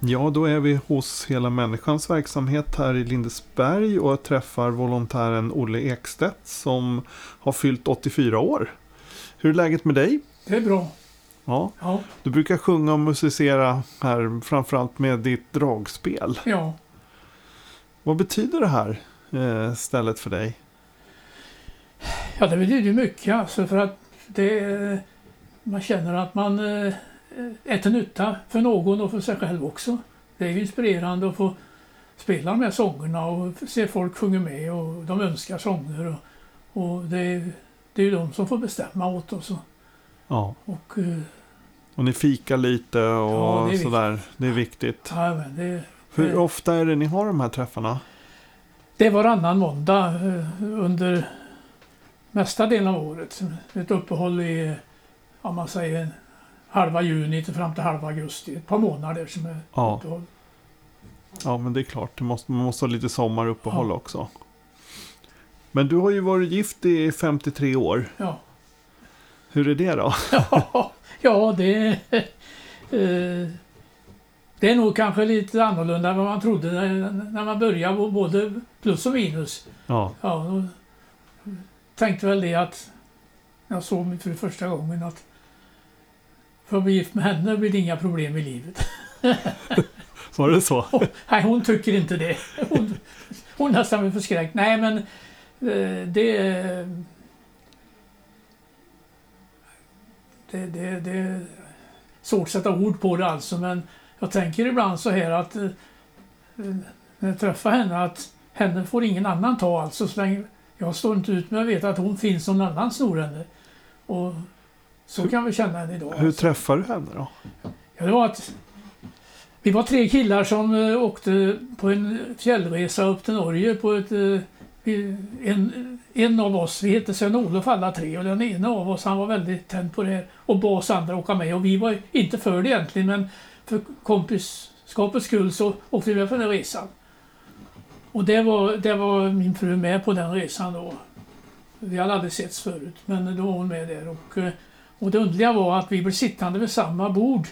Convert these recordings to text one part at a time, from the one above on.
Ja, då är vi hos Hela Människans verksamhet här i Lindesberg och jag träffar volontären Olle Ekstedt som har fyllt 84 år. Hur är läget med dig? Det är bra. Ja, Ja. du brukar sjunga och musicera här framförallt med ditt dragspel. ja. Vad betyder det här eh, stället för dig? Ja, det betyder mycket alltså för att det, man känner att man eh, är till nytta för någon och för sig själv också. Det är ju inspirerande att få spela de här sångerna och se folk sjunga med och de önskar sånger. Och, och det, är- det är ju de som får bestämma åt oss. Och, Ja, och eh, och ni fikar lite och Ja, det är sådär. Det är viktigt. ja, men det, Hur Eh. ofta är det ni har de här träffarna? det är varannan måndag eh, under mesta delen av året. Ett uppehåll i, om man säger, halva juni till fram till halva augusti. Ett par månader som är Ja. uppehåll. Ja, men det är klart. Det måste, man måste ha lite sommaruppehåll Ja. också. Men du har ju varit gift i 53 år. Ja. Hur är det då? ja, det, eh, det är nog kanske lite annorlunda än vad man trodde när, när man började, både plus och minus. Ja, Ja, tänkte väl det att när jag såg min fru första gången att för att bli gift med henne blir det inga problem i livet. var det så? Nej, hon tycker inte det. Hon, hon nästan blir förskräckt. Nej, men eh, det... Det, det, det är svårt att sätta ord på det alltså, men jag tänker ibland så här att eh, när jag träffar henne att henne får ingen annan ta alltså så länge jag står inte ut med att veta att hon finns någon annan snor henne. Och så kan vi känna henne idag. Hur alltså. träffar du henne då? Ja, det var att vi var tre killar som eh, åkte på en fjällresa upp till Norge på ett... eh, en, en av oss, vi hette Sven-Olof alla tre och den ena av oss han var väldigt tänd på det här och bad oss andra åka med och vi var inte för det egentligen men för kompisskapets skull så åkte vi med på den resan. Och det var, det var min fru med på den resan då. Vi hade aldrig setts förut men då var hon med där och, eh, och det underliga var att vi blev sittande vid samma bord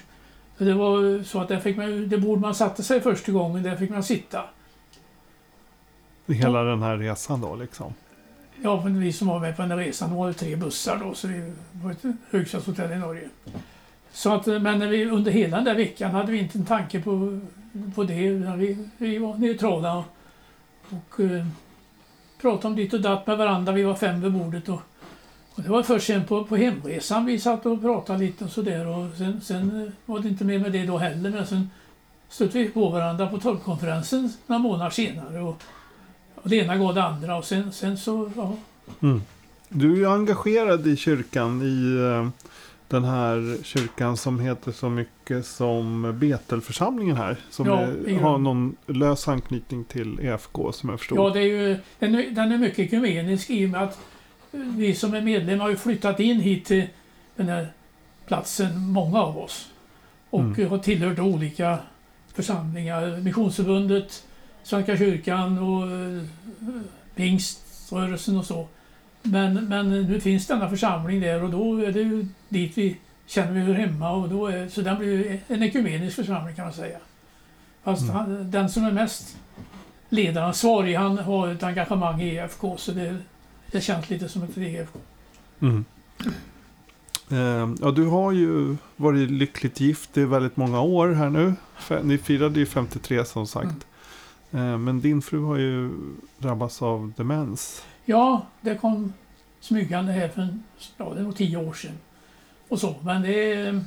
för Det var så att där fick man, det bord man satte sig första gången, där fick man sitta. Hela den här resan då liksom? Ja, men vi som var med på den här resan, det var ju tre bussar då, så vi var ett högstadshotell i Norge. Så att, men när vi, under hela den där veckan hade vi inte en tanke på, på det, vi, vi var neutrala och, och eh, pratade om ditt och datt med varandra. Vi var fem vid bordet och, och det var först sen på, på hemresan vi satt och pratade lite och sådär och sen, sen eh, var det inte mer med det då heller, men sen stötte vi på varandra på torgkonferensen några månader senare och, och det ena gav det andra och sen, sen så, ja, Mm. Du är ju engagerad i kyrkan i eh, den här kyrkan som heter så mycket som Betelförsamlingen här. Som Ja, är, har någon lös anknytning till EFK som jag förstod. Ja, det är ju, den, är, den är mycket ekumenisk i och med att vi som är medlemmar har ju flyttat in hit till den här platsen, många av oss. Och Mm. har tillhört olika församlingar. Missionsförbundet, Svenska kyrkan och eh, pingströrelsen och så. Men, men nu finns denna församling där och då är det ju dit vi känner vi hör hemma. Och då är, så den blir en ekumenisk församling kan man säga. Fast Mm. han, den som är mest ledaransvarig, han har ett engagemang i EFK så det, det känns lite som ett EFK. Mm. Eh, ja, du har ju varit lyckligt gift i väldigt många år här nu. Ni firade ju 53 som sagt. Eh, men din fru har ju drabbats av demens. Ja, det kom smygande här för en, ja, det nog tio år sedan. Och så, men det är,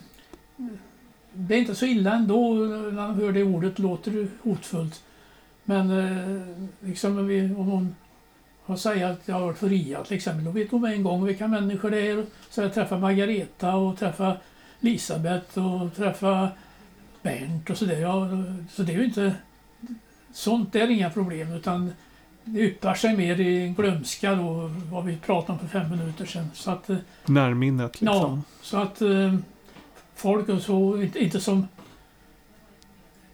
det är inte så illa ändå när man hör det ordet, låter hotfullt. Men eh, liksom om, vi, om hon har sagt att jag har varit för RIA till exempel, då vet med en gång vilka människor det är. Så jag träffar Margareta och träffar Elisabeth och träffar Bernt och sådär. Ja, så det är ju inte... Sånt är inga problem utan det yppar sig mer i en glömska då, vad vi pratade om för fem minuter sedan. Så att, eh, Närminnet ja, liksom. så att eh, folk och så, inte, inte som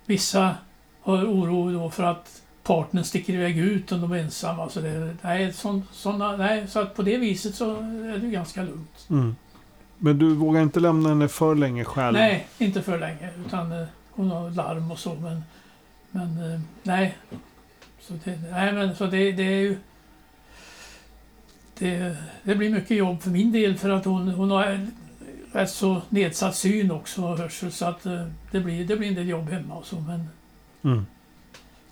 vissa har oro då för att partnern sticker iväg ut om de är ensamma. Så det, nej, sån, såna, nej, så att på det viset så är det ganska lugnt. Mm. Men du vågar inte lämna henne för länge själv? Nej, inte för länge. Utan eh, hon har larm och så. Men, men eh, nej. Så det, nej, men så det, det är ju... Det, det blir mycket jobb för min del för att hon, hon har rätt så nedsatt syn också och hörsel. Så att eh, det blir, det blir en del jobb hemma och så. Men Mm.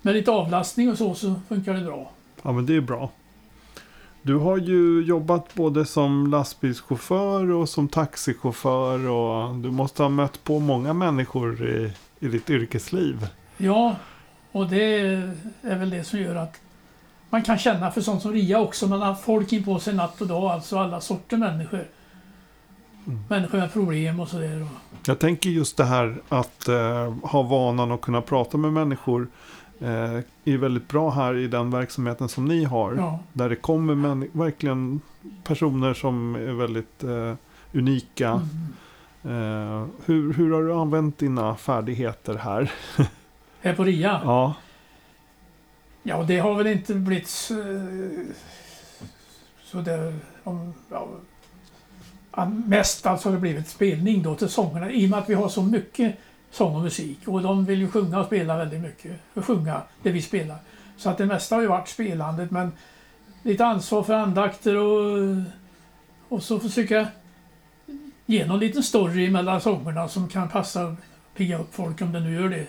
Med lite avlastning och så, så funkar det bra. Ja, men det är bra. Du har ju jobbat både som lastbilschaufför och som taxichaufför och du måste ha mött på många människor i, i ditt yrkesliv. Ja, och det är väl det som gör att man kan känna för sånt som RIA också. Man har folk in på sig natt och dag, alltså alla sorter människor. Mm. Människor med problem och sådär. Jag tänker just det här att eh, ha vanan att kunna prata med människor eh, är väldigt bra här i den verksamheten som ni har. Ja. Där det kommer män, verkligen personer som är väldigt eh, unika. Mm. Eh, hur, hur har du använt dina färdigheter här? Här på RIA? Ja, Ja, det har väl inte blivit så, så där, om, ja, mest alltså har det blivit spelning då till sångerna i och med att vi har så mycket sång och musik och de vill ju sjunga och spela väldigt mycket. Och sjunga det vi spelar. Så att det mesta har ju varit spelandet men lite ansvar för andakter och, och så försöka ge någon liten story mellan sångerna som kan passa pigga upp folk om det nu gör det.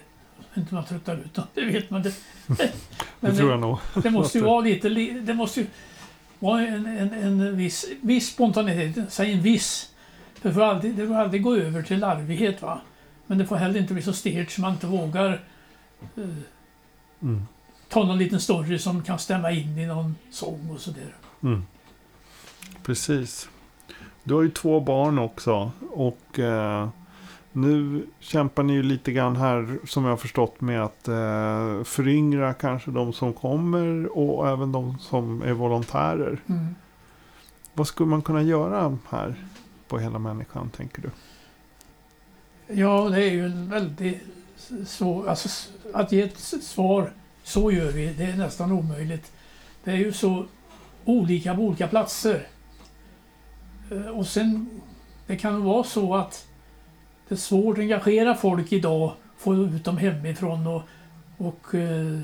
Inte man tröttar ut dem, det vet man. Det, det tror jag nog. det måste ju vara lite, li- det måste ju vara en, en, en viss, viss spontanitet, säg en viss. Det får, aldrig, det får aldrig gå över till larvighet va. Men det får heller inte bli så stelt så man inte vågar eh, Mm. ta någon liten story som kan stämma in i någon sång och sådär. Mm. Precis. Du har ju två barn också. Och eh, nu kämpar ni ju lite grann här som jag har förstått med att eh, föryngra kanske de som kommer och även de som är volontärer. Mm. Vad skulle man kunna göra här på hela människan tänker du? Ja, det är ju en väldigt svår... Alltså, att ge ett svar, så gör vi, det är nästan omöjligt. Det är ju så olika på olika platser. Eh, Och sen, det kan vara så att det är svårt att engagera folk idag, få ut dem hemifrån och, och eh,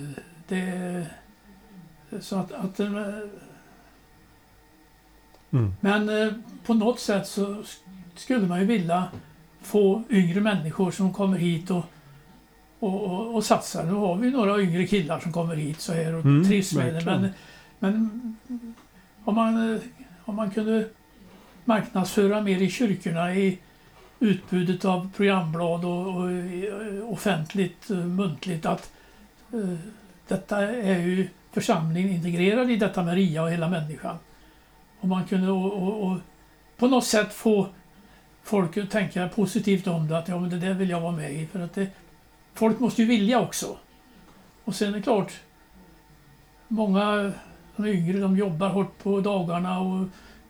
det... Så att... att eh, Mm. men på något sätt så sk- skulle man ju vilja få yngre människor som kommer hit och, och, och, och satsar. Nu har vi några yngre killar som kommer hit så här och Mm, trivs med det. Men, men om, man, om man kunde marknadsföra mer i kyrkorna i utbudet av programblad och, och eh, offentligt, eh, muntligt att eh, detta är ju församlingen integrerad i detta med RIA och hela människan. Om man kunde och, och, och på något sätt få folk tänka positivt om det, att ja, men det där vill jag vara med i. För att det, folk måste ju vilja också. Och sen är det klart, många de yngre de jobbar hårt på dagarna och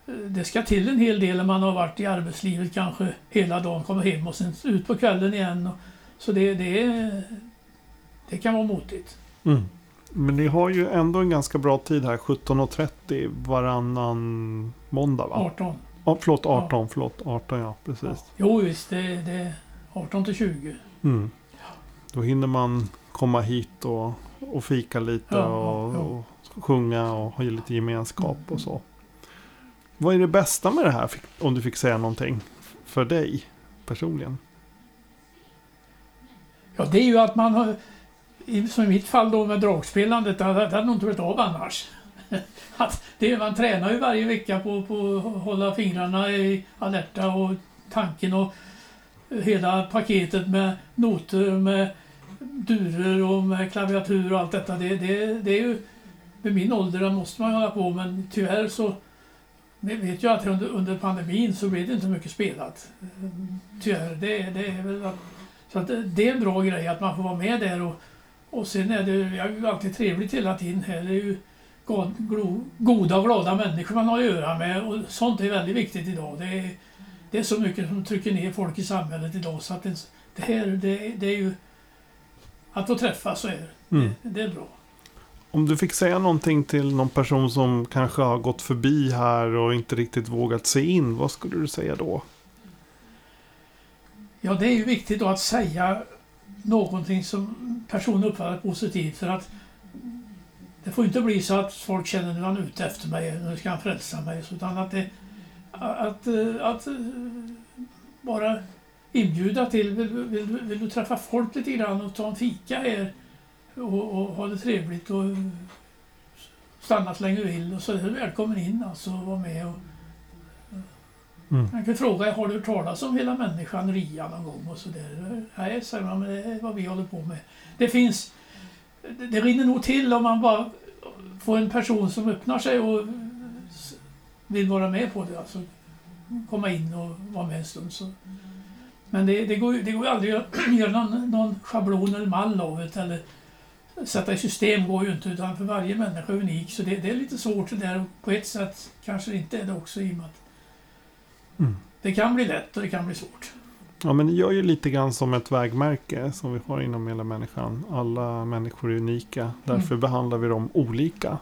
eh, det ska till en hel del när man har varit i arbetslivet kanske hela dagen, kommer hem och sen ut på kvällen igen. Så det, det, det kan vara motigt. Mm. Men ni har ju ändå en ganska bra tid här, 17.30 varannan måndag va? 18. Ja, förlåt, 18, förlåt, 18 ja, precis. Jo visst, det, det är 18 till 20. Mm. Då hinner man komma hit och, och fika lite Ja, och, ja. och sjunga och ha lite gemenskap och så. Vad är det bästa med det här, om du fick säga någonting, för dig personligen? Ja, det är ju att man har, som i mitt fall då med dragspelandet, det hade nog inte varit av annars. Att det, man tränar ju varje vecka på, på att hålla fingrarna i alerta och tanken och hela paketet med noter, med durer och med klaviatur och allt detta. Det, det, det är ju, med min ålder måste man hålla på men tyvärr så vi vet ju att under, under pandemin så blev det inte mycket spelat. Tyvärr, det, det är väl att så att det- är en bra grej att man får vara med där och, och sen är det ju alltid trevligt hela tiden här. Det är ju goda och glada människor man har att göra med och sånt är väldigt viktigt idag. Det är, det är så mycket som trycker ner folk i samhället idag så att det, det här det, det är ju att få träffas så är det. Mm. det. Det är bra. Om du fick säga någonting till någon person som kanske har gått förbi här och inte riktigt vågat se in, vad skulle du säga då? Ja, det är ju viktigt då att säga någonting som personen uppfattar positivt för att det får inte bli så att folk känner att han är ute efter mig, nu ska han frälsa mig. Utan att, det, att, eh, att eh, bara inbjuda till, vill, vill, vill du träffa folk lite grann och ta en fika här och, och ha det trevligt och stanna så länge du vill och så är du välkommen in alltså och vara med och Mm. man kan fråga, har du hört talas om hela människan RIA någon gång? Och så där. Nej, säger man, men det är vad vi håller på med. Det finns, det, rinner nog till om man bara får en person som öppnar sig och vill vara med på det. Alltså komma in och vara med en stund. Så. Men det, det, går, det går aldrig att göra någon, någon schablon eller mall av det. Eller sätta i system går ju inte, utan för varje människa är unik. Så det, det är lite svårt det där. På ett sätt kanske det inte är det också i och med att Mm. det kan bli lätt och det kan bli svårt. Ja, men det gör ju lite grann som ett vägmärke som vi har inom hela människan. Alla människor är unika. Därför behandlar vi dem olika.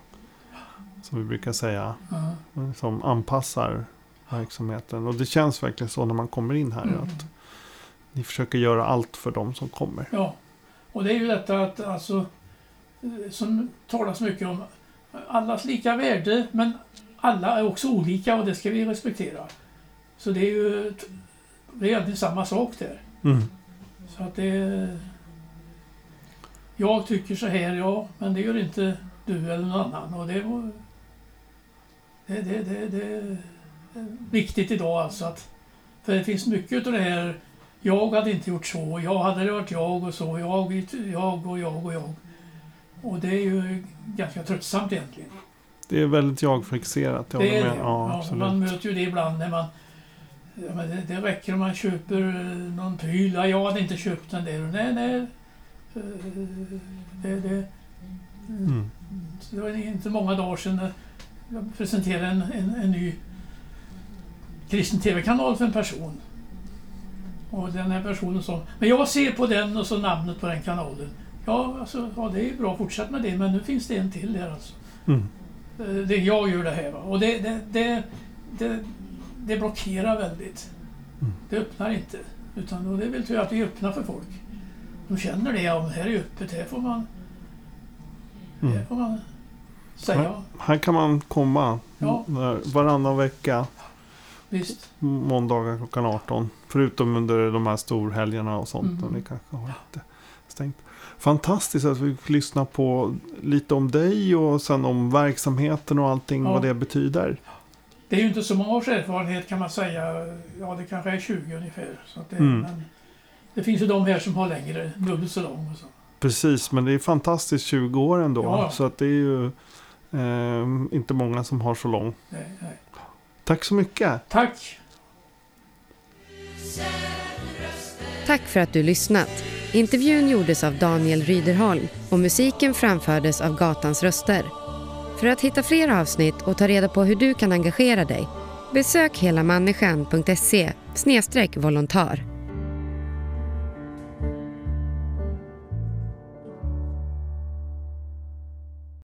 Som vi brukar säga. Ja. Som anpassar verksamheten. Och det känns verkligen så när man kommer in här. Mm. Att ni försöker göra allt för dem som kommer. ja, och det är ju detta att alltså som talas mycket om allas lika värde men alla är också olika och det ska vi respektera. Så det är ju det är egentligen samma sak där. Mm. Så att det... Jag tycker så här, ja, men det gör inte du eller någon annan. Och det, var, det, det, det, det är viktigt idag alltså att... För det finns mycket av det här, jag hade inte gjort så, jag hade det varit jag och så, jag, jag och jag och jag. Och det är ju ganska tröttsamt egentligen. Det är väldigt jag-fixerat. jag Det är det. Ja, Ja, man möter ju det ibland när man... Ja, men det, det räcker om man köper eh, någon pryl. Ja, jag hade inte köpt den där. Nej, nej. Eh, Det, det, Mm. det var inte många dagar sedan eh, jag presenterade en, en, en ny kristen tv-kanal för en person. Och den här personen sa, men jag ser på den och så namnet på den kanalen. Ja, alltså, ja det är bra, fortsätt med det, men nu finns det en till där alltså. Mm. Eh, det jag gör det här. Va? Och det, det, det, det, det blockerar väldigt. Mm. Det öppnar inte. Utan och det är väl tur att vi öppnar för folk. De känner det, ja, här är öppet, här får man, Mm. här får man säga. Här kan man komma Ja. var- varannan vecka. Visst. Måndagar klockan 18. Förutom under de här storhelgerna och sånt. Mm. Och det kanske har lite stängt. Fantastiskt att vi fick lyssna på lite om dig och sen om verksamheten och allting. Ja. Vad det betyder. Det är ju inte så många års erfarenhet kan man säga. Ja, det kanske är 20 ungefär. Så att det, Mm. men det finns ju de här som har längre, dubbelt så lång. Och så. Precis, men det är fantastiskt 20 år ändå. Ja. Så att det är ju eh, inte många som har så lång. Nej, nej. Tack så mycket. Tack! Tack för att du lyssnat. Intervjun gjordes av Daniel Ryderholm och musiken framfördes av Gatans röster. För att hitta fler avsnitt och ta reda på hur du kan engagera dig besök helamänniskan.se volontär.